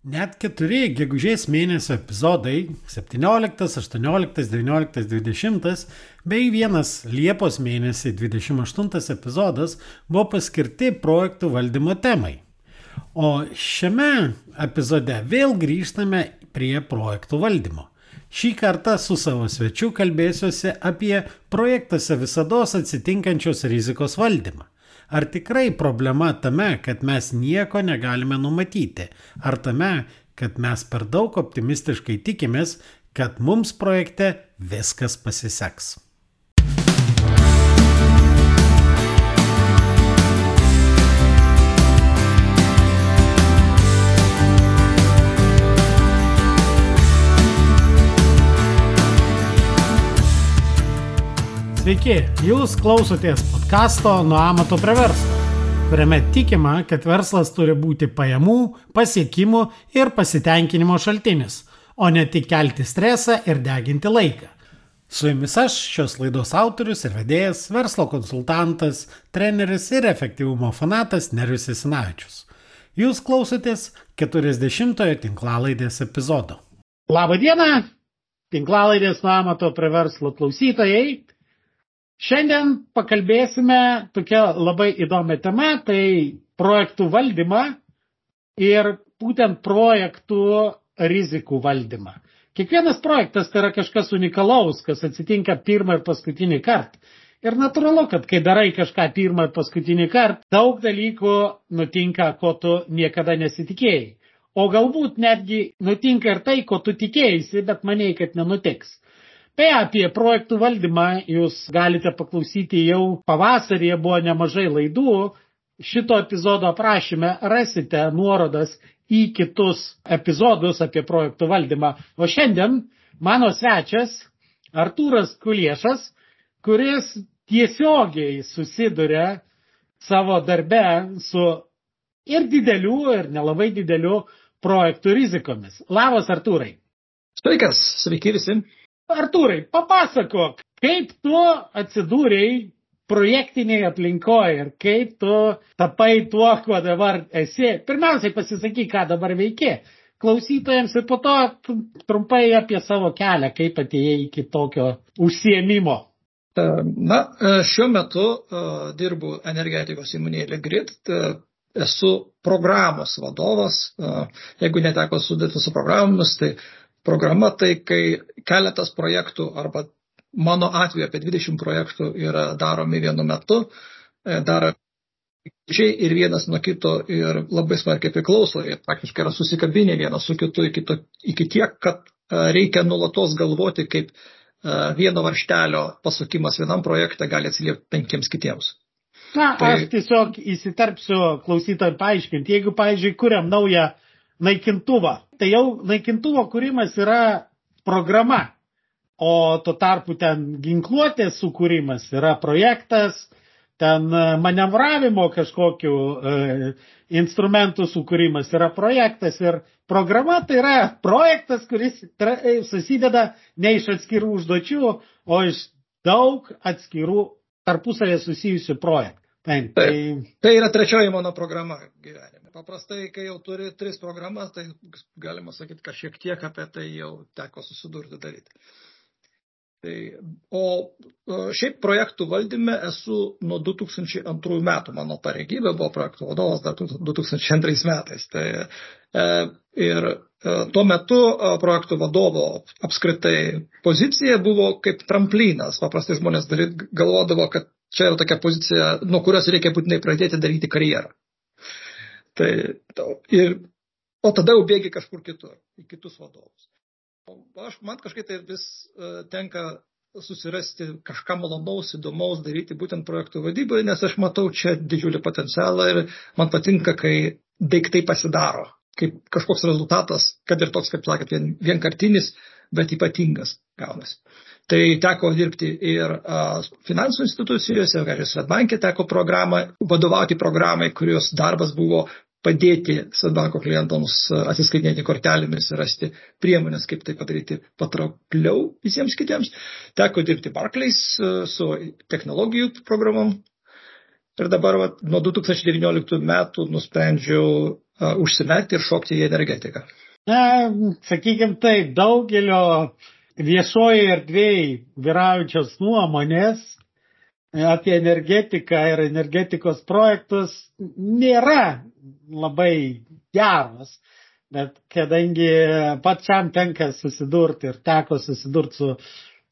Net keturi gegužės mėnesio epizodai - 17, 18, 19, 20 bei vienas Liepos mėnesį 28 epizodas buvo paskirti projektų valdymo temai. O šiame epizode vėl grįžtame prie projektų valdymo. Šį kartą su savo svečiu kalbėsiuosi apie projektuose visada atsitinkančios rizikos valdymą. Ar tikrai problema tame, kad mes nieko negalime numatyti? Ar tame, kad mes per daug optimistiškai tikimės, kad mums projekte viskas pasiseks? Sveiki, jūs klausotės podkasto Nuo amato prie verslo, kuriame tikima, kad verslas turi būti pajamų, pasiekimų ir pasitenkinimo šaltinis, o ne tik kelti stresą ir deginti laiką. Su jumis aš, šios laidos autorius ir vedėjas, verslo konsultantas, treneris ir efektyvumo fanatas Nerius Isinavičius. Jūs klausotės 40-ojo tinklalaidės epizodo. Labą dieną, tinklalaidės nuo amato prie verslo klausytojai. Šiandien pakalbėsime tokia labai įdomią temą, tai projektų valdymą ir būtent projektų rizikų valdymą. Kiekvienas projektas tai yra kažkas unikalaus, kas atsitinka pirmą ir paskutinį kartą. Ir natūralu, kad kai darai kažką pirmą ir paskutinį kartą, daug dalykų nutinka, ko tu niekada nesitikėjai. O galbūt netgi nutinka ir tai, ko tu tikėjai, bet manėjai, kad nenutiks. Tai apie projektų valdymą jūs galite paklausyti jau pavasarį, buvo nemažai laidų. Šito epizodo aprašyme rasite nuorodas į kitus epizodus apie projektų valdymą. O šiandien mano svečias Artūras Kuliešas, kuris tiesiogiai susiduria savo darbe su ir didelių, ir nelabai didelių projektų rizikomis. Labas, Artūrai. Sveikas, sveiki visi. Artūrai, papasakok, kaip tu atsidūrėjai projektiniai aplinkoje ir kaip tu tapai tuo, kuo dabar esi. Pirmiausiai pasisakyk, ką dabar veiki klausytojams ir po to trumpai apie savo kelią, kaip atėjai iki tokio užsiemimo. E, na, e, šiuo metu uh, dirbu energetikos įmonėje Legrid, uh, esu programos vadovas, jeigu neteko sudėti su programomis, tai programa tai, kai keletas projektų arba mano atveju apie 20 projektų yra daromi vienu metu, e, daro ir vienas nuo kito ir labai smarkiai priklauso, ir praktiškai yra susikabinę vienas su kitu iki, to, iki tiek, kad e, reikia nulatos galvoti, kaip e, vieno varštelio pasukimas vienam projekte gali atsiliepti penkiems kitiems. Na, tai... aš tiesiog įsiterpsiu klausytojai paaiškinti. Jeigu, pavyzdžiui, kuriam naują uh, naikintuvą. Tai jau naikintuvo kūrimas yra programa, o tuo tarpu ten ginkluotės sukūrimas yra projektas, ten e, manevravimo kažkokiu e, instrumentų sukūrimas yra projektas ir programa tai yra projektas, kuris tra, e, susideda ne iš atskirų užduočių, o iš daug atskirų tarpusavė susijusių projektų. Taip, tai... tai yra trečioji mano programa gyvenime. Paprastai, kai jau turi tris programas, tai galima sakyti, kad šiek tiek apie tai jau teko susidurti daryti. Tai, o šiaip projektų valdyme esu nuo 2002 metų, mano pareigybė buvo projektų vadovas dar 2002 metais. Tai, e, ir e, tuo metu e, projektų vadovo apskritai pozicija buvo kaip tramplinas. Paprastai žmonės galvodavo, kad čia jau tokia pozicija, nuo kurios reikia būtinai pradėti daryti karjerą. Tai, ir, o tada jau bėgi kažkur kitur, į kitus vadovus. Aš, man kažkaip tai vis uh, tenka susirasti kažką malonaus, įdomaus daryti būtent projektų vadyboje, nes aš matau čia didžiulį potencialą ir man patinka, kai daiktai pasidaro, kaip kažkoks rezultatas, kad ir toks, kaip sakėt, vien, vienkartinis, bet ypatingas gaunasi. Tai teko dirbti ir a, finansų institucijose, ir Svetbankė teko programą, vadovauti programai, kurios darbas buvo padėti Svetbanko klientams atsiskaitinėti kortelėmis ir rasti priemonės, kaip tai padaryti patraukliau visiems kitiems. Teko dirbti Barclays su technologijų programom. Ir dabar va, nuo 2019 metų nusprendžiau užsimerkti ir šokti į energetiką? Na, sakykime taip, daugelio viešoje erdvėje vyraujančios nuomonės apie energetiką ir energetikos projektus nėra labai geros. Bet kadangi pačiam tenka susidurti ir teko susidurti su,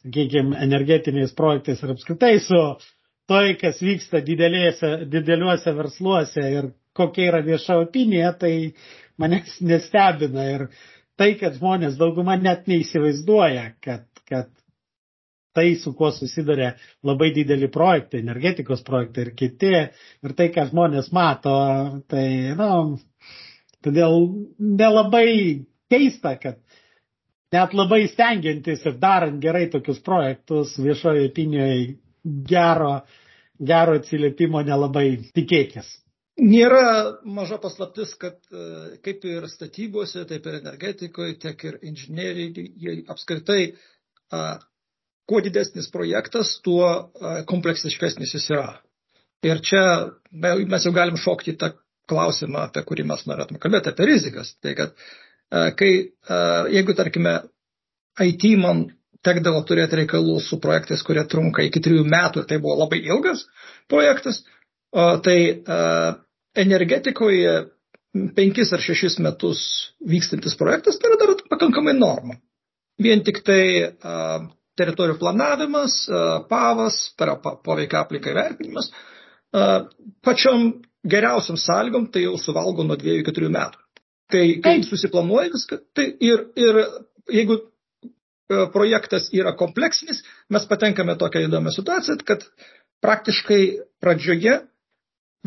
sakykime, energetiniais projektais ir apskritai su toj, kas vyksta didelėse, dideliuose versluose ir kokia yra vieša opinija, tai manęs nestebina. Ir tai, kad žmonės dauguma net neįsivaizduoja, kad, kad tai, su kuo susiduria labai dideli projektai, energetikos projektai ir kiti, ir tai, ką žmonės mato, tai, na, nu, todėl nelabai keista, kad net labai stengiantis ir darant gerai tokius projektus viešojo opinijoje gero, gero atsiliepimo nelabai tikėkis. Nėra maža paslaptis, kad e, kaip ir statybose, taip ir energetikoje, tiek ir inžinieriai apskritai kuo didesnis projektas, tuo kompleksiškesnis jis yra. Ir čia mes jau galim šokti tą klausimą, apie kurį mes norėtume kalbėti, apie rizikas. Tai kad kai, jeigu tarkime, IT man tekdavo turėti reikalų su projektais, kurie trunka iki trijų metų, tai buvo labai ilgas projektas, tai energetikoje penkis ar šešis metus vykstantis projektas tai yra dar pakankamai norma. Vien tik tai teritorijų planavimas, pavas, tai yra poveikia aplinkai vertinimas, pačiom geriausiam sąlygom tai jau suvalgo nuo 2-4 metų. Tai kai susiplanuoja viską, tai ir, ir jeigu projektas yra kompleksinis, mes patenkame tokią įdomią situaciją, kad praktiškai pradžioje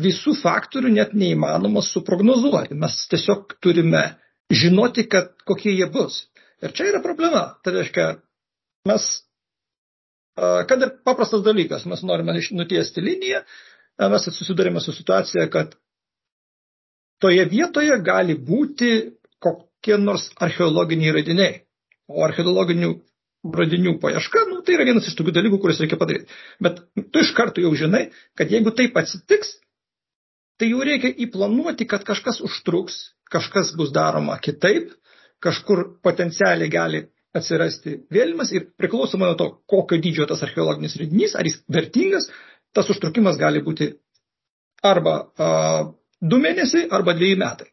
visų faktorių net neįmanoma suprognozuoti. Mes tiesiog turime žinoti, kad kokie jie bus. Ir čia yra problema. Tai reiškia, mes, kad ir paprastas dalykas, mes norime nutiesti liniją, mes susidurime su situacija, kad toje vietoje gali būti kokie nors archeologiniai radiniai. O archeologinių radinių paieška, nu, tai yra vienas iš tokių dalykų, kuriuos reikia padaryti. Bet tu iš karto jau žinai, kad jeigu taip atsitiks, tai jau reikia įplanuoti, kad kažkas užtruks, kažkas bus daroma kitaip, kažkur potencialiai gali atsirasti vėlimas ir priklausomai nuo to, kokio dydžio tas archeologinis radinys, ar jis vertingas, tas užtrukimas gali būti arba a, du mėnesiai, arba dviejai metai.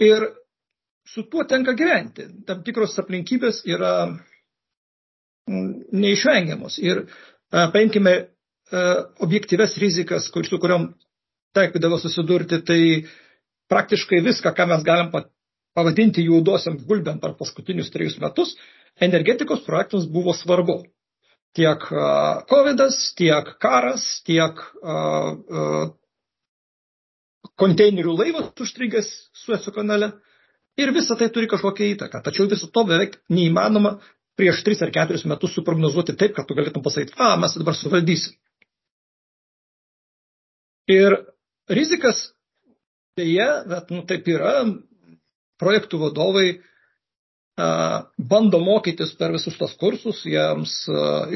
Ir su tuo tenka gyventi. Tam tikros aplinkybės yra neišvengiamos. Ir a, paimkime a, objektyves rizikas, kur, su kuriuom tekdavo susidurti, tai praktiškai viską, ką mes galim pavadinti juodosiam gulbėm per paskutinius trejus metus, energetikos projektams buvo svarbu. Tiek COVID, tiek karas, tiek konteinerių laivas užstrigęs Sueco kanale. Ir visa tai turi kažkokią įtaką. Tačiau viso to beveik neįmanoma prieš 3 ar 4 metus suprognozuoti taip, kad tu galėtum pasakyti, a, mes dabar suvaldysim. Ir rizikas, dėje, bet nu, taip yra, projektų vadovai bando mokytis per visus tos kursus, jiems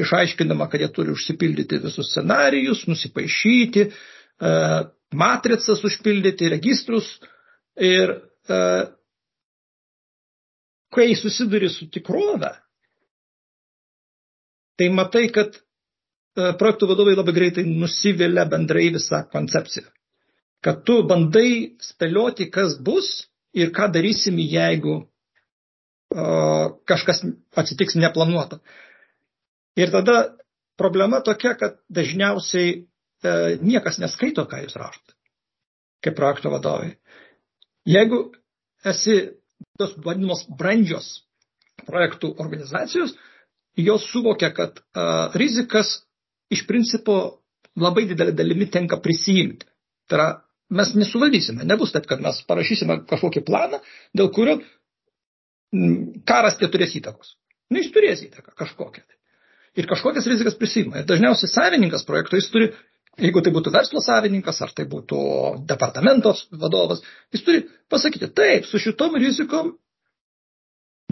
išaiškinama, kad jie turi užsipildyti visus scenarijus, nusipaišyti, matricas užpildyti, registrus ir kai susiduri su tikrove, tai matai, kad projektų vadovai labai greitai nusivilia bendrai visą koncepciją. Kad tu bandai spėlioti, kas bus ir ką darysim, jeigu uh, kažkas atsitiks neplanuota. Ir tada problema tokia, kad dažniausiai uh, niekas neskaito, ką jūs rašote, kaip projekto vadovai. Jeigu esi tos vadinamos brandžios projektų organizacijos, jos suvokia, kad uh, rizikas iš principo labai didelį dalimi tenka prisijimti. Tai yra mes nesuvaldysime. Nebus taip, kad mes parašysime kažkokį planą, dėl kurio mm, karas neturės įtakos. Nu, jis turės įtaką kažkokią. Ir kažkokias rizikas prisima. Ir dažniausiai savininkas projekto jis turi, jeigu tai būtų verslo savininkas, ar tai būtų departamentos vadovas, jis turi pasakyti, taip, su šitom rizikom,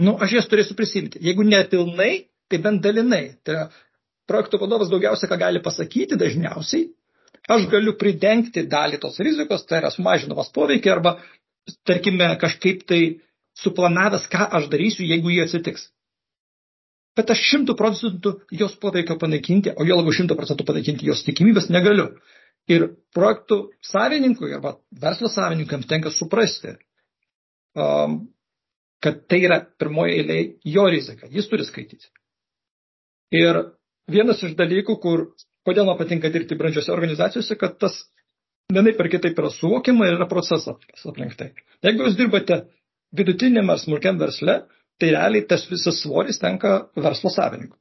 nu, aš jas turėsiu prisimti. Jeigu ne pilnai, tai bent dalinai. Tai yra, projekto vadovas daugiausia, ką gali pasakyti dažniausiai, aš galiu pridengti dalį tos rizikos, tai yra sumažinamas poveikia arba tarkime, kažkaip tai suplanavęs, ką aš darysiu, jeigu jie atsitiks. Bet aš šimtų procentų jos poveikio panaikinti, o jo labiau šimtų procentų panaikinti jos tikimybės negaliu. Ir projektų savininkui arba verslo savininkams tenka suprasti, um, kad tai yra pirmoji eilė jo rizika. Jis turi skaityti. Ir vienas iš dalykų, kur, kodėl man patinka dirbti brandžiose organizacijose, kad tas vienai per kitaip yra suvokiama ir yra procesas aplink tai. Jeigu jūs dirbate vidutiniam ar smulkiam versle, tai realiai tas visas svoris tenka verslo savininkui.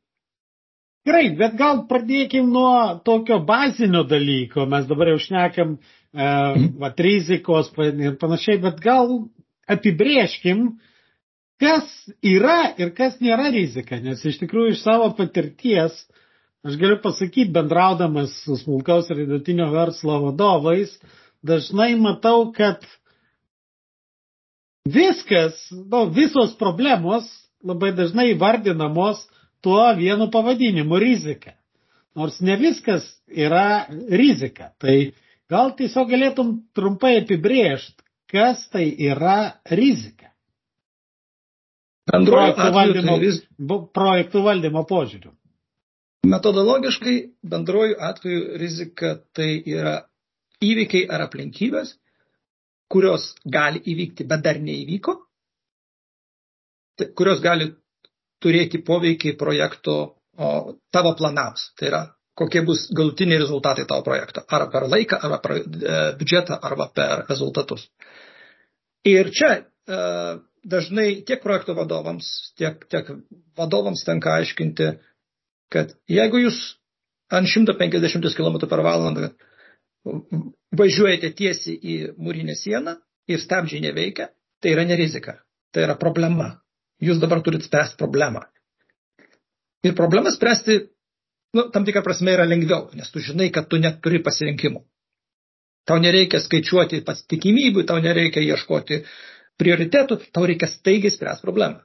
Gerai, bet gal pradėkim nuo tokio bazinio dalyko. Mes dabar jau šnekam, e, mhm. va, rizikos ir panašiai, bet gal apibrieškim, kas yra ir kas nėra rizika. Nes iš tikrųjų iš savo patirties aš galiu pasakyti, bendraudamas su smulkaus ir vidutinio verslo vadovais, dažnai matau, kad viskas, nu, visos problemos labai dažnai vardinamos tuo vienu pavadinimu - rizika. Nors ne viskas yra rizika. Tai gal tiesiog galėtum trumpai apibrėžti, kas tai yra rizika. Projektų valdymo, tai projektų valdymo požiūrių. Metodologiškai bendrojų atveju rizika tai yra įvykiai ar aplinkybės, kurios gali įvykti, bet dar neįvyko, kurios gali turėti poveikį projekto o, tavo planams. Tai yra, kokie bus galutiniai rezultatai tavo projekto. Ar per laiką, ar per e, biudžetą, arba per rezultatus. Ir čia e, dažnai tiek projekto vadovams, tiek, tiek vadovams tenka aiškinti, kad jeigu jūs ant 150 km per valandą važiuojate tiesiai į mūrinę sieną ir stabdžiai neveikia, tai yra nerizika, tai yra problema. Jūs dabar turite spręsti problemą. Ir problemą spręsti, nu, tam tikrą prasme yra lengviau, nes tu žinai, kad tu neturi pasirinkimų. Tau nereikia skaičiuoti pats tikimybių, tau nereikia ieškoti prioritetų, tau reikia staigiai spręsti problemą.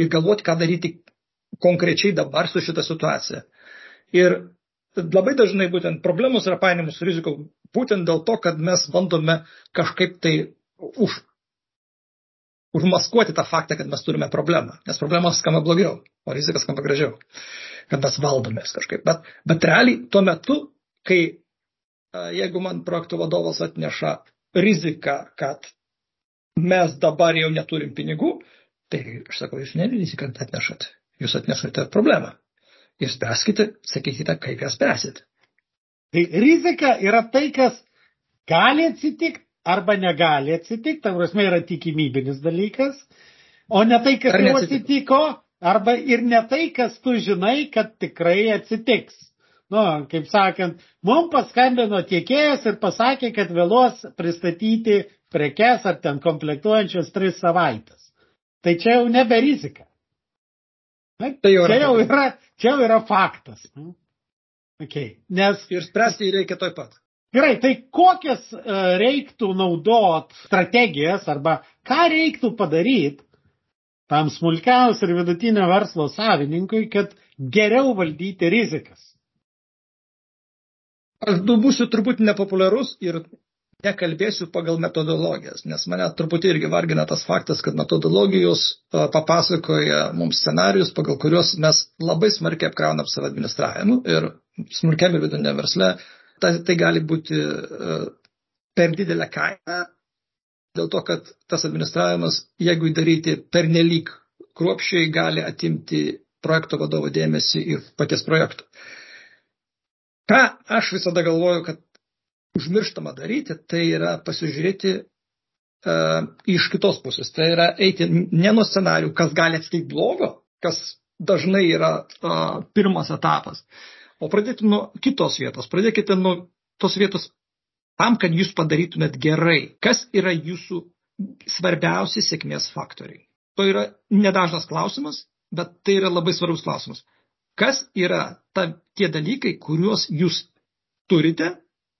Ir galvoti, ką daryti konkrečiai dabar su šitą situaciją. Ir labai dažnai būtent problemos yra painiamos su riziko būtent dėl to, kad mes bandome kažkaip tai už, užmaskuoti tą faktą, kad mes turime problemą. Nes problema skamba blogiau, o rizika skamba gražiau. Kad mes valdomės kažkaip. Bet, bet realiai tuo metu, kai jeigu man projektų vadovas atneša riziką, kad mes dabar jau neturim pinigų, tai aš sakau, jūs ne riziką atnešat, jūs atnešate problemą ir spręskite, sakykite, kaip ją spręsit. Tai rizika yra tai, kas gali atsitikti arba negali atsitikti, tam prasme yra tikimybinis dalykas, o ne tai, kas jau atsitiko, arba ir ne tai, kas tu žinai, kad tikrai atsitiks. Nu, kaip sakant, mums paskambino tiekėjas ir pasakė, kad vėluos pristatyti prekes ar ten komplektuojančios tris savaitės. Tai čia jau nebe rizika. Na, tai jau čia, jau yra, čia jau yra faktas. Okay. Nes... Ir spręsti jį reikia toj pat. Gerai, tai kokias uh, reiktų naudot strategijas arba ką reiktų padaryti tam smulkiaus ir vidutinio verslo savininkui, kad geriau valdyti rizikas? Aš būsiu turbūt nepopuliarus ir nekalbėsiu pagal metodologijas, nes mane truputį irgi vargina tas faktas, kad metodologijos papasakoja mums scenarius, pagal kuriuos mes labai smarkiai apkraunam savo administravimu ir smulkiam ir vidutiniam versle. Tai, tai gali būti per didelę kainą, dėl to, kad tas administravimas, jeigu įdaryti per nelik kruopšiai, gali atimti projekto vadovo dėmesį ir paties projekto. Ką aš visada galvoju, kad užmirštama daryti, tai yra pasižiūrėti uh, iš kitos pusės. Tai yra eiti ne nuo scenarių, kas gali atsitikti blogo, kas dažnai yra uh, pirmas etapas, o pradėti nuo kitos vietos. Pradėkite nuo tos vietos tam, kad jūs padarytumėt gerai. Kas yra jūsų svarbiausi sėkmės faktoriai? To yra nedažnas klausimas, bet tai yra labai svarbus klausimas. Kas yra ta, tie dalykai, kuriuos jūs turite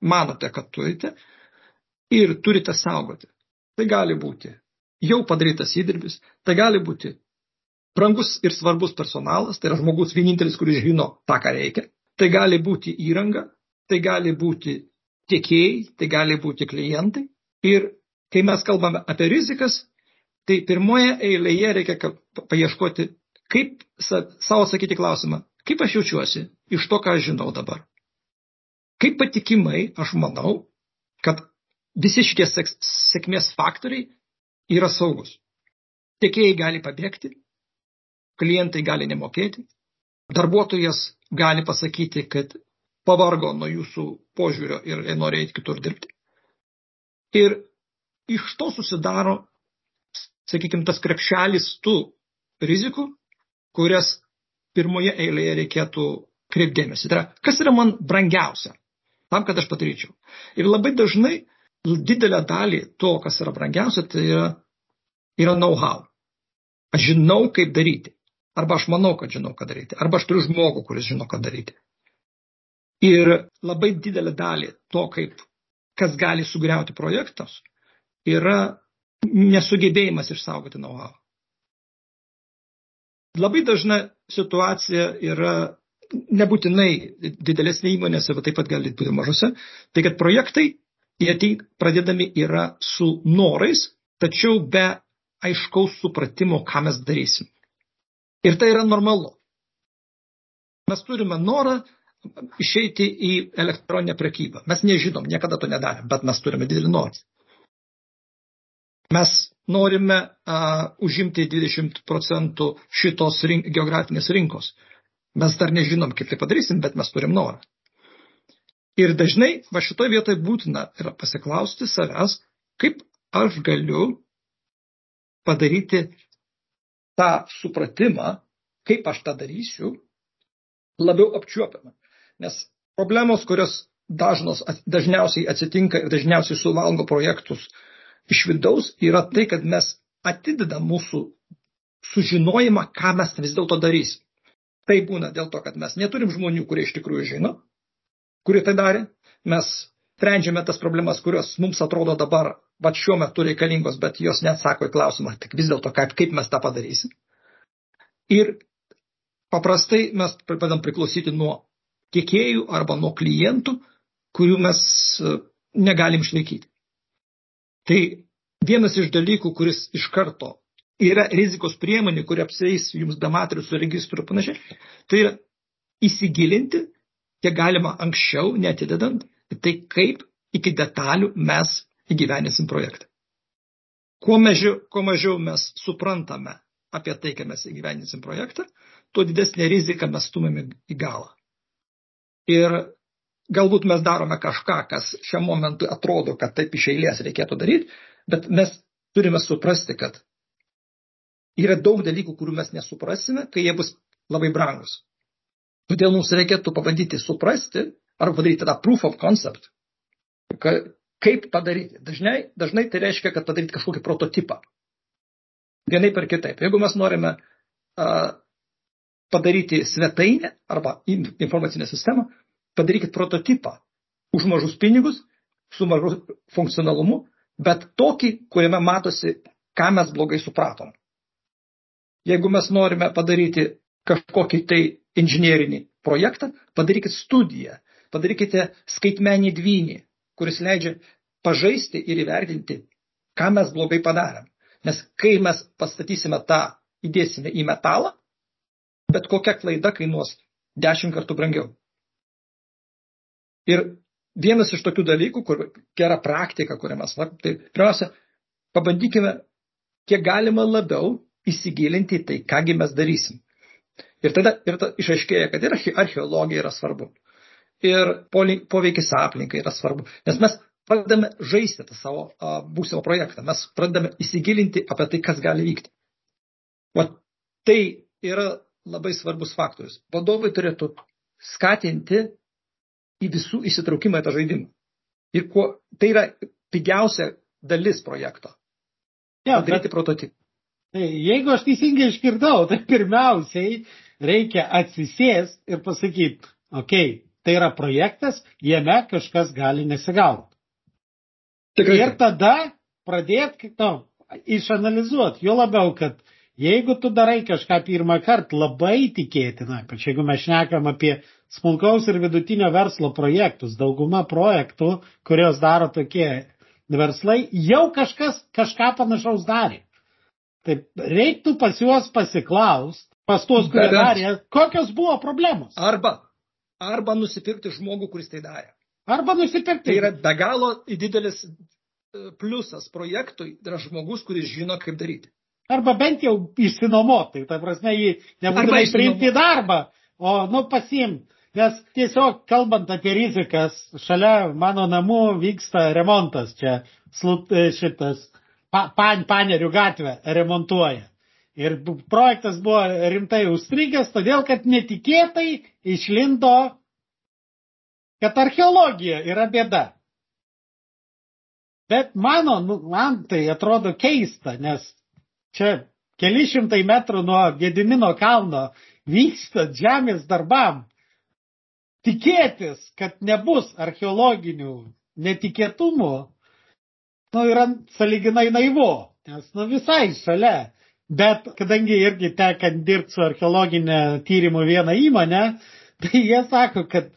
manote, kad turite ir turite saugoti. Tai gali būti jau padarytas įdirbis, tai gali būti brangus ir svarbus personalas, tai yra žmogus vienintelis, kuris žino tą, ką reikia, tai gali būti įranga, tai gali būti tiekėjai, tai gali būti klientai ir kai mes kalbame apie rizikas, tai pirmoje eilėje reikia paieškoti, kaip savo sakyti klausimą, kaip aš jaučiuosi iš to, ką aš žinau dabar. Kaip patikimai aš manau, kad visi šitie sėkmės faktoriai yra saugus. Tiekėjai gali pabėgti, klientai gali nemokėti, darbuotojas gali pasakyti, kad pavargo nuo jūsų požiūrio ir nori eiti kitur dirbti. Ir iš to susidaro, sakykime, tas krepšelis tų rizikų, kurias pirmoje eilėje reikėtų kreipdėmėsi. Tai yra, kas yra man brangiausia, tam, kad aš padaryčiau. Ir labai dažnai didelę dalį to, kas yra brangiausia, tai yra, yra know-how. Aš žinau, kaip daryti. Arba aš manau, kad žinau, ką daryti. Arba aš turiu žmogų, kuris žino, ką daryti. Ir labai didelę dalį to, kaip, kas gali sugriauti projektus, yra nesugebėjimas išsaugoti know-how. Labai dažna situacija yra nebūtinai didelėse įmonėse, bet taip pat gali būti mažose, tai kad projektai jie pradedami yra su norais, tačiau be aiškaus supratimo, ką mes darysim. Ir tai yra normalu. Mes turime norą išeiti į elektroninę prekybą. Mes nežinom, niekada to nedarėm, bet mes turime didelį norą. Mes norime uh, užimti 20 procentų šitos rink, geografinės rinkos. Mes dar nežinom, kaip tai padarysim, bet mes turim norą. Ir dažnai va šitoje vietoje būtina yra pasiklausti savęs, kaip aš galiu padaryti tą supratimą, kaip aš tą darysiu, labiau apčiuopiamą. Nes problemos, kurios dažnos, dažniausiai atsitinka ir dažniausiai suvalgo projektus iš vidaus, yra tai, kad mes atidedam mūsų sužinojimą, ką mes vis dėlto darysim. Tai būna dėl to, kad mes neturim žmonių, kurie iš tikrųjų žino, kurie tai darė. Mes sprendžiame tas problemas, kurios mums atrodo dabar, va šiuo metu reikalingos, bet jos neatsako į klausimą, tik vis dėlto, kaip, kaip mes tą padarysim. Ir paprastai mes pradedam priklausyti nuo tiekėjų arba nuo klientų, kurių mes e, negalim išlaikyti. Tai vienas iš dalykų, kuris iš karto yra rizikos priemonė, kuri apsės jums be matricų registrų ir panašiai, tai yra įsigilinti, kiek galima anksčiau, netidedant, tai kaip iki detalių mes įgyveninsim projektą. Kuo mažiau, kuo mažiau mes suprantame apie tai, kad mes įgyveninsim projektą, tuo didesnė rizika mes stumėme į galą. Ir galbūt mes darome kažką, kas šiam momentui atrodo, kad taip iš eilės reikėtų daryti, bet mes turime suprasti, kad yra daug dalykų, kurių mes nesuprasime, kai jie bus labai brangus. Todėl mums reikėtų pabandyti suprasti arba padaryti tą proof of concept. Kaip padaryti? Dažnai, dažnai tai reiškia, kad padaryti kažkokį prototipą. Vienaip ar kitaip. Jeigu mes norime uh, padaryti svetainę arba informacinę sistemą, padarykit prototipą už mažus pinigus, su mažu funkcionalumu, bet tokį, kuriame matosi, ką mes blogai supratom. Jeigu mes norime padaryti kažkokį tai inžinierinį projektą, padarykit studiją, padarykite skaitmenį dvynį, kuris leidžia pažaisti ir įvertinti, ką mes blogai padarėm. Nes kai mes pastatysime tą, įdėsime į metalą, bet kokia klaida kainuos dešimt kartų brangiau. Ir vienas iš tokių dalykų, kur gera praktika, kurią mes, tai pirmiausia, pabandykime kiek galima labiau įsigilinti į tai, kągi mes darysim. Ir tada ir ta, išaiškėja, kad ir archeologija yra svarbu. Ir poveikis aplinkai yra svarbu. Nes mes pradedame žaisti tą savo a, būsimą projektą. Mes pradedame įsigilinti apie tai, kas gali vykti. O tai yra labai svarbus faktorius. Vadovai turėtų skatinti į visų įsitraukimą į tą žaidimą. Ir kuo, tai yra pigiausia dalis projekto. Ja, padaryti bet, prototipą. Tai jeigu aš teisingai išgirdau, tai pirmiausiai reikia atsisės ir pasakyti, okei, okay, tai yra projektas, jame kažkas gali nesigauti. Tikrai. Ir tada pradėti nu, išanalizuoti, jo labiau, kad Jeigu tu darai kažką pirmą kartą, labai tikėtina, ypač jeigu mes šnekam apie smulkaus ir vidutinio verslo projektus, dauguma projektų, kurios daro tokie verslai jau kažkas kažką panašaus darė. Taip, reiktų pas juos pasiklaust, pas tuos, kurie darė, kokios buvo problemos. Arba, arba nusipirkti žmogų, kuris tai darė. Arba nusipirkti. Tai yra be galo didelis e, pliusas projektui, tai yra žmogus, kuris žino, kaip daryti. Arba bent jau išsinuomot, tai ta prasme jį nebūtinai priimti į darbą, o, nu, pasiimti. Nes tiesiog kalbant apie rizikas, šalia mano namų vyksta remontas čia, slut, e, šitas, pa, pan, panerių gatvę remontuoja. Ir projektas buvo rimtai užstrigęs, todėl kad netikėtai išlindo, kad archeologija yra bėda. Bet mano, nu, man tai atrodo keista, nes čia keli šimtai metrų nuo Gedimino kalno vyksta žemės darbam. Tikėtis, kad nebus archeologinių netikėtumų, nu, yra saliginai naivu, nes, nu, visai šalia. Bet kadangi irgi tekant dirbti su archeologinė tyrimų viena įmonė, tai jie sako, kad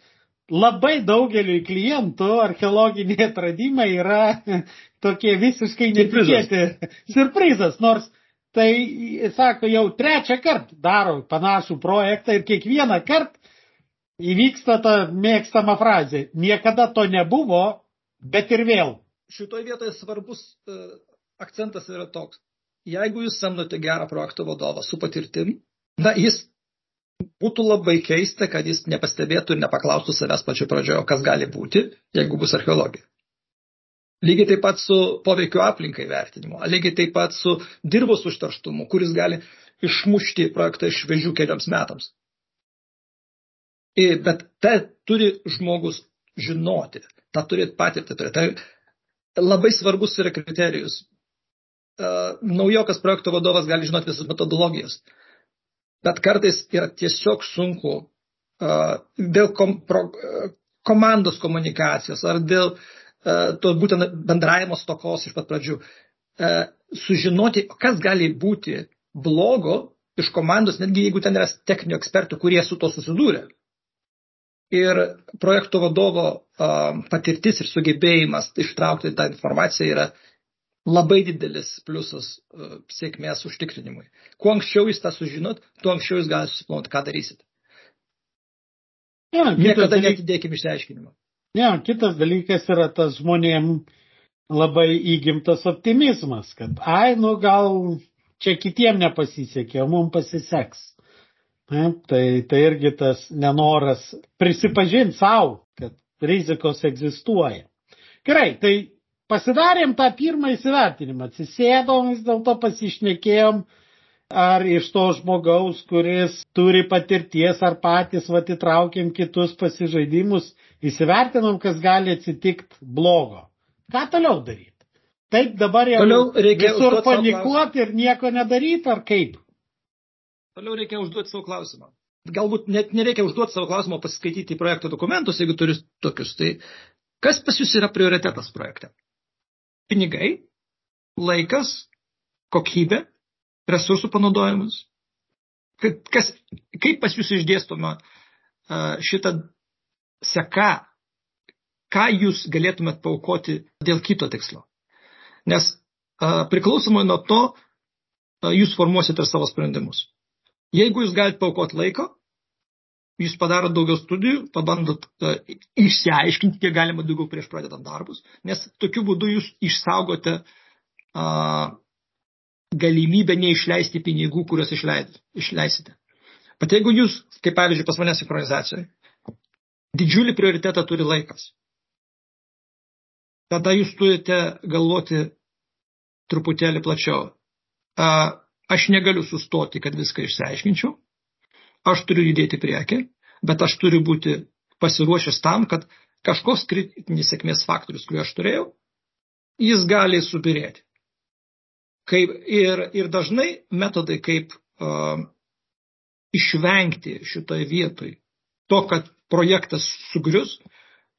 labai daugeliu klientų archeologiniai atradimai yra tokie visiškai netikėti surprizas, nors tai, sako, jau trečią kartą daro panašų projektą ir kiekvieną kartą įvyksta ta mėgstama frazė. Niekada to nebuvo, bet ir vėl. Šitoje vietoje svarbus e, akcentas yra toks. Jeigu jūs samdote gerą projekto vadovą su patirtim, na, jis būtų labai keista, kad jis nepastebėtų ir nepaklaustų savęs pačioje pradžioje, kas gali būti, jeigu bus archeologija. Lygiai taip pat su poveikiu aplinkai vertinimu, lygiai taip pat su dirbos užterštumu, kuris gali išmušti projektą iš vežių keliams metams. Bet tai turi žmogus žinoti, tą turėti patirtį. turėti. Tai labai svarbus yra kriterijus. Naujokas projekto vadovas gali žinoti visas metodologijas, bet kartais yra tiesiog sunku dėl kom, pro, komandos komunikacijos ar dėl to būtent bendravimo stokos iš pat pradžių sužinoti, kas gali būti blogo iš komandos, netgi jeigu ten yra techninių ekspertų, kurie su to susidūrė. Ir projekto vadovo patirtis ir sugebėjimas ištraukti tą informaciją yra labai didelis pliusas sėkmės užtikrinimui. Kuo anksčiau jūs tą sužinot, tuo anksčiau jūs galite susiplanuoti, ką darysit. Ja, Niekada dalyk, netidėkime išsiaiškinimo. ja, kitas dalykas yra tas žmonėm labai įgimtas optimizmas, kad, ai, nu gal čia kitiem nepasisekė, o mums pasiseks. Ne, tai, tai irgi tas nenoras prisipažinti savo, kad rizikos egzistuoja. Gerai, tai pasidarėm tą pirmą įsivertinimą, atsisėdom, vis dėlto pasišnekėjom, ar iš to žmogaus, kuris turi patirties, ar patys vat įtraukėm kitus pasižaidimus, įsivertinom, kas gali atsitikti blogo. Ką toliau daryti? Taip dabar jau Toliau reikia visur panikuoti ir nieko nedaryti, ar kaip? Toliau reikia užduoti savo klausimą. Galbūt net nereikia užduoti savo klausimą, pasiskaityti projekto dokumentus, jeigu turi tokius. Tai kas pas jūs yra prioritetas projekte? Pinigai, laikas, kokybė, resursų panaudojimas. Kas, kaip pas jūs išdėstoma šitą seka, ką jūs galėtumėt paukoti dėl kito tikslo. Nes priklausomai nuo to, jūs formuosite ir savo sprendimus. Jeigu jūs galite paukoti laiko, jūs padarot daugiau studijų, pabandot uh, išsiaiškinti, kiek galima daugiau prieš pradedant darbus, nes tokiu būdu jūs išsaugote uh, galimybę neišleisti pinigų, kuriuos išleid, išleisite. Bet jeigu jūs, kaip pavyzdžiui, pas mane sinchronizacijoje, didžiulį prioritetą turi laikas, tada jūs turite galvoti truputėlį plačiau. Uh, aš negaliu sustoti, kad viską išsiaiškinčiau. Aš turiu judėti priekį, bet aš turiu būti pasiruošęs tam, kad kažkoks kritinis sėkmės faktorius, kurį aš turėjau, jis gali subirėti. Kaip, ir, ir dažnai metodai, kaip uh, išvengti šitoje vietoje to, kad projektas sugrius,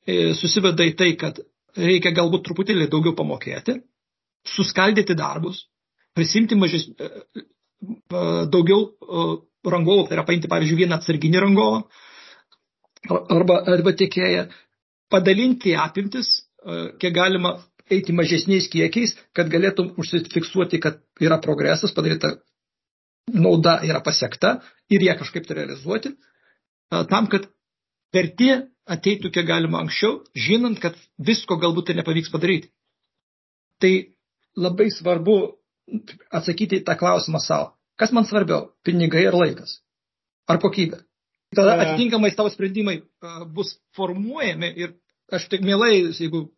e, susiveda į tai, kad reikia galbūt truputėlį daugiau pamokėti, suskaldyti darbus, prisimti mažes, e, e, daugiau e, rangovų, tai yra paimti, pavyzdžiui, vieną atsarginį rangovą arba, arba tiekėją, padalinti apimtis, kiek galima eiti mažesniais kiekiais, kad galėtum užsifiksuoti, kad yra progresas, padaryta nauda yra pasiekta ir ją kažkaip tai realizuoti, tam, kad vertė ateitų kiek galima anksčiau, žinant, kad visko galbūt tai nepavyks padaryti. Tai labai svarbu atsakyti tą klausimą savo. Kas man svarbiau - pinigai ar laikas? Ar kokybė? Tada atitinkamai tavo sprendimai bus formuojami ir aš tik mielai, jeigu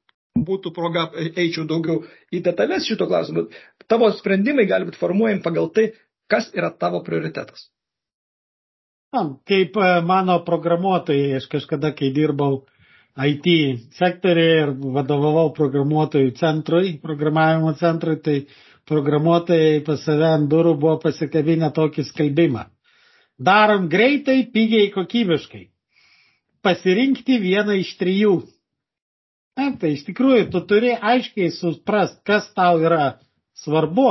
būtų proga, eičiau daugiau į detalės šito klausimu. Tavo sprendimai gali būti formuojami pagal tai, kas yra tavo prioritetas. Kaip mano programuotojai, aš kažkada, kai dirbau IT sektoriai ir vadovavau programuotojų centrui, programavimo centrui, tai programuotojai pas save ant durų buvo pasikabinę tokį skelbimą. Darom greitai, pigiai, kokybiškai. Pasirinkti vieną iš trijų. Na, tai iš tikrųjų, tu turi aiškiai suprast, kas tau yra svarbu,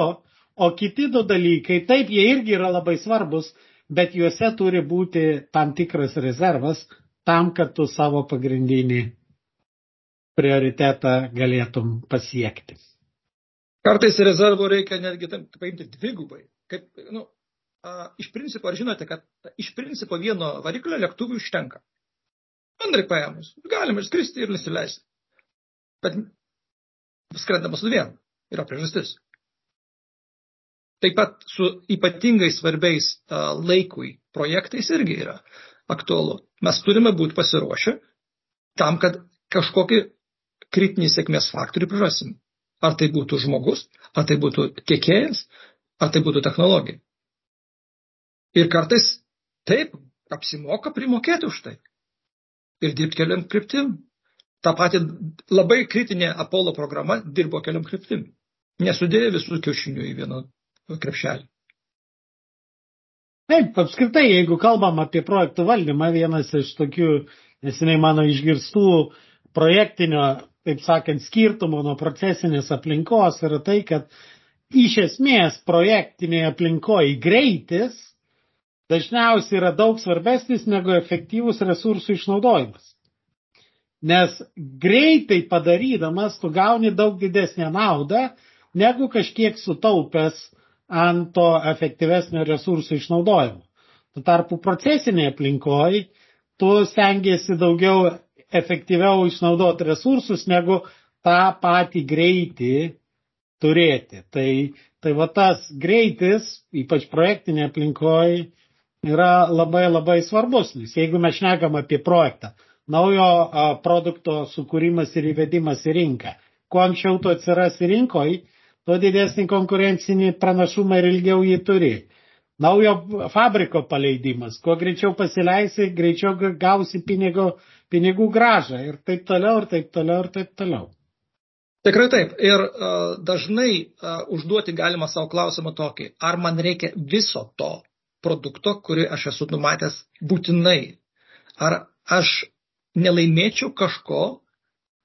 o kiti du dalykai, taip, jie irgi yra labai svarbus, bet juose turi būti tam tikras rezervas, tam, kad tu savo pagrindinį prioritetą galėtum pasiekti. Kartais rezervų reikia netgi paimti dvigubai. Kaip, nu, a, iš principo, ar žinote, kad iš principo vieno variklio lėktuvų užtenka. Bendrai paėmus, galima išskristi ir nusileisti. Bet skrendamas su vienu yra priežastis. Taip pat su ypatingai svarbiais a, laikui projektais irgi yra aktualu. Mes turime būti pasiruošę tam, kad kažkokį kritinį sėkmės faktorių prarasim. Ar tai būtų žmogus, ar tai būtų tiekėjas, ar tai būtų technologija. Ir kartais taip apsimoka primokėti už tai. Ir dirbti keliam kryptim. Ta pati labai kritinė Apollo programa dirbo keliam kryptim. Nesudėjo visų kiaušinių į vieną krepšelį. Taip, apskritai, jeigu kalbam apie projektų valdymą, vienas iš tokių, nesiniai mano išgirstų projektinio, taip sakant, skirtumo nuo procesinės aplinkos yra tai, kad iš esmės projektinėje aplinkoje greitis dažniausiai yra daug svarbesnis negu efektyvus resursų išnaudojimas. Nes greitai padarydamas tu gauni daug didesnę naudą, negu kažkiek sutaupęs ant to efektyvesnio resursų išnaudojimo. Tuo tarpu procesinėje aplinkoje tu stengiasi daugiau efektyviau išnaudoti resursus, negu tą patį greitį turėti. Tai, tai va tas greitis, ypač projektinėje aplinkoje, yra labai labai svarbus, nes jeigu mes šnekam apie projektą, naujo a, produkto sukūrimas ir įvedimas į rinką, kuo anksčiau tu atsirasi rinkoje, tuo didesnį konkurencinį pranašumą ir ilgiau jį turi. Naujo fabriko paleidimas, kuo greičiau pasileisi, greičiau gausi pinigų, pinigų gražą ir taip toliau, ir taip toliau, ir taip toliau. Tikrai taip. Ir uh, dažnai uh, užduoti galima savo klausimą tokį, ar man reikia viso to produkto, kurį aš esu numatęs būtinai. Ar aš nelaimėčiau kažko,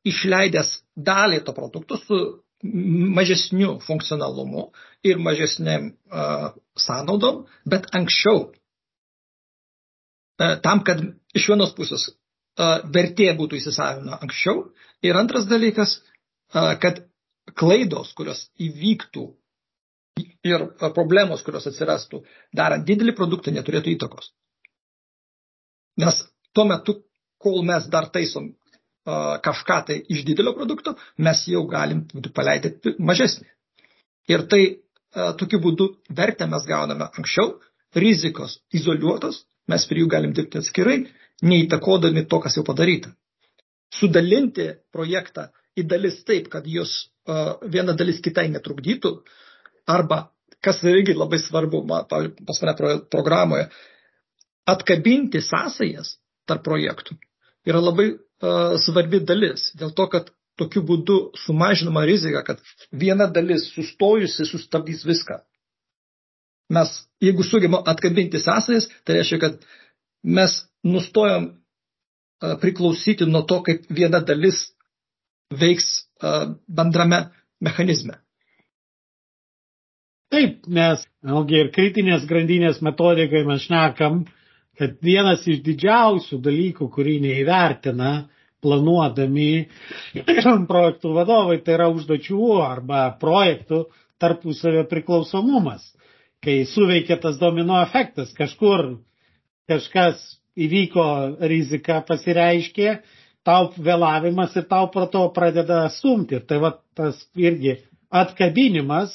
išleidęs dalį to produkto su mažesniu funkcionalumu ir mažesniam uh, sąnaudom, bet anksčiau. Uh, tam, kad iš vienos pusės vertė būtų įsisavina anksčiau. Ir antras dalykas, kad klaidos, kurios įvyktų ir problemos, kurios atsirastų, darant didelį produktą, neturėtų įtakos. Nes tuo metu, kol mes dar taisom kažką tai iš didelio produkto, mes jau galim paleidę mažesnį. Ir tai tokiu būdu vertę mes gauname anksčiau, rizikos izoliuotos, mes prie jų galim dirbti atskirai, neįtakodami to, kas jau padaryta. Sudalinti projektą į dalis taip, kad jos viena dalis kitai netrukdytų, arba, kas irgi labai svarbu pas mane programoje, atkabinti sąsajas tarp projektų yra labai svarbi dalis. Dėl to, kad tokiu būdu sumažinama rizika, kad viena dalis sustojusi sustabdys viską. Mes, jeigu sugebam atkabinti sąsajas, tai reiškia, kad mes nustojam priklausyti nuo to, kaip viena dalis veiks bendrame mechanizme. Taip, nes vėlgi ir kritinės grandinės metodikai mes šnekam, kad vienas iš didžiausių dalykų, kurį neįvertina, planuodami projektų vadovai, tai yra užduočių arba projektų tarpusavio priklausomumas. Kai suveikia tas domino efektas, kažkur kažkas įvyko rizika pasireiškė, tau vėlavimas ir tau pro to pradeda stumti. Tai va tas irgi atkabinimas,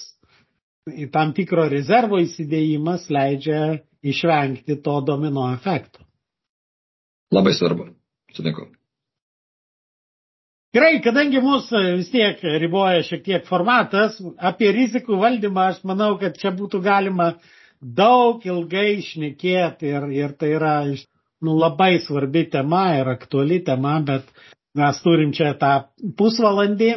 tam tikro rezervo įsidėjimas leidžia išvengti to domino efekto. Labai svarbu, sutinku. Gerai, kadangi mūsų vis tiek riboja šiek tiek formatas, apie rizikų valdymą aš manau, kad čia būtų galima daug ilgai išnekėti ir, ir tai yra nu, labai svarbi tema ir aktuali tema, bet mes turim čia tą pusvalandį.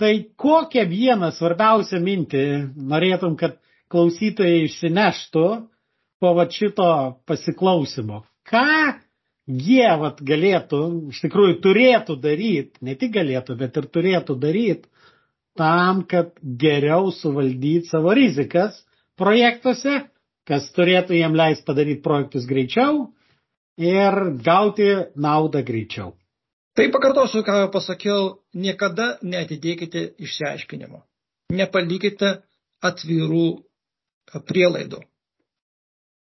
Tai kokią vieną svarbiausią mintį norėtum, kad klausytojai išsineštų po va šito pasiklausimo? Ką jie vat, galėtų, iš tikrųjų turėtų daryti, ne tik galėtų, bet ir turėtų daryti tam, kad geriau suvaldyti savo rizikas projektuose, kas turėtų jiem leis padaryti projektus greičiau ir gauti naudą greičiau. Tai pakartosiu, ką jau pasakiau, niekada netidėkite išsiaiškinimo. Nepalikite atvirų prielaidų.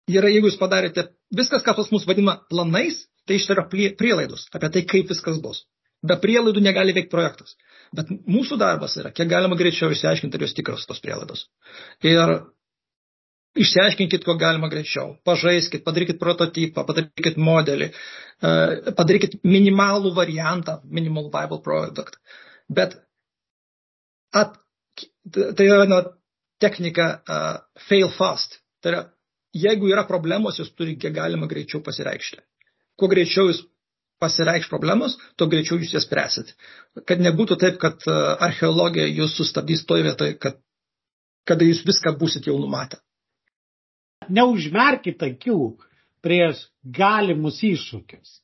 Yra, jeigu jūs padarėte viskas, ką pas mus vadina planais, tai iš yra prielaidos apie tai, kaip viskas bus. Be prielaidų negali veikti projektas. Bet mūsų darbas yra, kiek galima greičiau išsiaiškinti, ar jos tikros tos prielaidos. Ir išsiaiškinkit, ko galima greičiau. Pažaiskit, padarykit prototipą, padarykit modelį, e, padarykit minimalų variantą, minimal viable product. Bet at, tai yra na, technika uh, fail fast. Tai yra jeigu yra problemos, jos turi kiek galima greičiau pasireikšti. Kuo greičiau jūs pasireikš problemos, tuo greičiau jūs jas spręsit. Kad nebūtų taip, kad e, archeologija jūs sustabdys toje vietoje, kad, kada jūs viską būsit jau numatę. Neužmerkit akių prieš galimus iššūkius.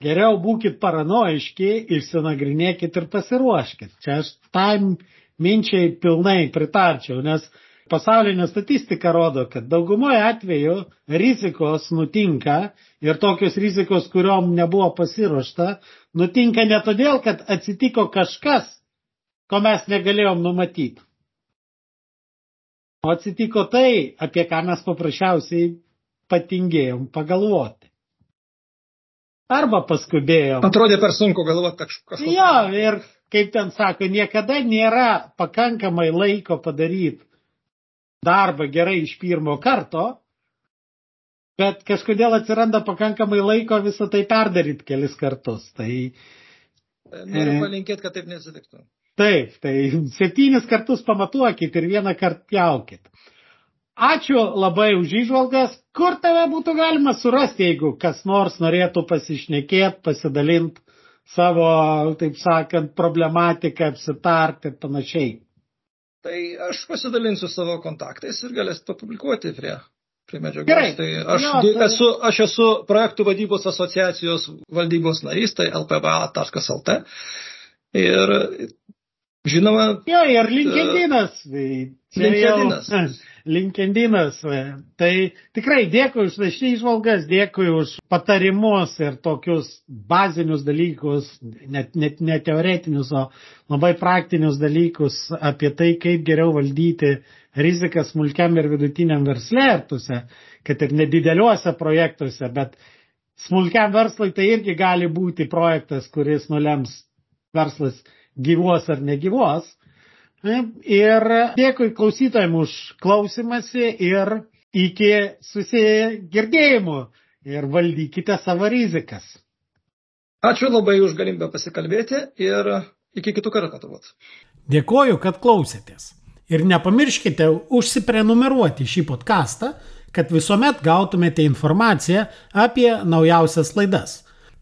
Geriau būkite paranoiški, išsinagrinėkit ir pasiruoškit. Čia aš tam minčiai pilnai pritarčiau, nes pasaulinė statistika rodo, kad daugumoje atveju rizikos nutinka ir tokios rizikos, kuriuom nebuvo pasiruošta, nutinka ne todėl, kad atsitiko kažkas, ko mes negalėjom numatyti. O atsitiko tai, apie ką mes paprasčiausiai patingėjom pagalvoti. Arba paskubėjom. Atrodė per sunku galvoti kažką. Jo, ir kaip ten sako, niekada nėra pakankamai laiko padaryti darbą gerai iš pirmo karto, bet kažkodėl atsiranda pakankamai laiko visą tai perdaryti kelis kartus. Tai, Noriu e, palinkėti, kad taip nesitiktų. Taip, tai septynis kartus pamatuokit ir vieną kartą pjaukit. Ačiū labai už išvalgas. Kur tave būtų galima surasti, jeigu kas nors norėtų pasišnekėti, pasidalinti savo, taip sakant, problematiką, apsitarti ir panašiai? Tai aš pasidalinsiu savo kontaktais ir galėsit papublikuoti prie, prie medžiagos. Gerai. Tai aš, jo, tai... esu, aš esu projektų vadybos asociacijos valdybos narys, tai lpva.lt. Ir žinoma. Jo, ir LinkedInas. Uh, LinkedInas. LinkedInas. Tai tikrai dėkui už šį išvalgas, dėkui už patarimus ir tokius bazinius dalykus, net, net ne teoretinius, o labai praktinius dalykus apie tai, kaip geriau valdyti riziką smulkiam ir vidutiniam versle, tuose, kad ir nedideliuose projektuose, bet smulkiam verslui tai irgi gali būti projektas, kuris nulems verslas gyvuos ar negyvuos. Ir dėkui klausytojams už klausimąsi ir iki susigirdėjimų ir valdykite savo rizikas. Ačiū labai už galimybę pasikalbėti ir iki kitų kartų turbūt. Dėkoju, kad klausėtės. Ir nepamirškite užsiprenumeruoti šį podcastą, kad visuomet gautumėte informaciją apie naujausias laidas.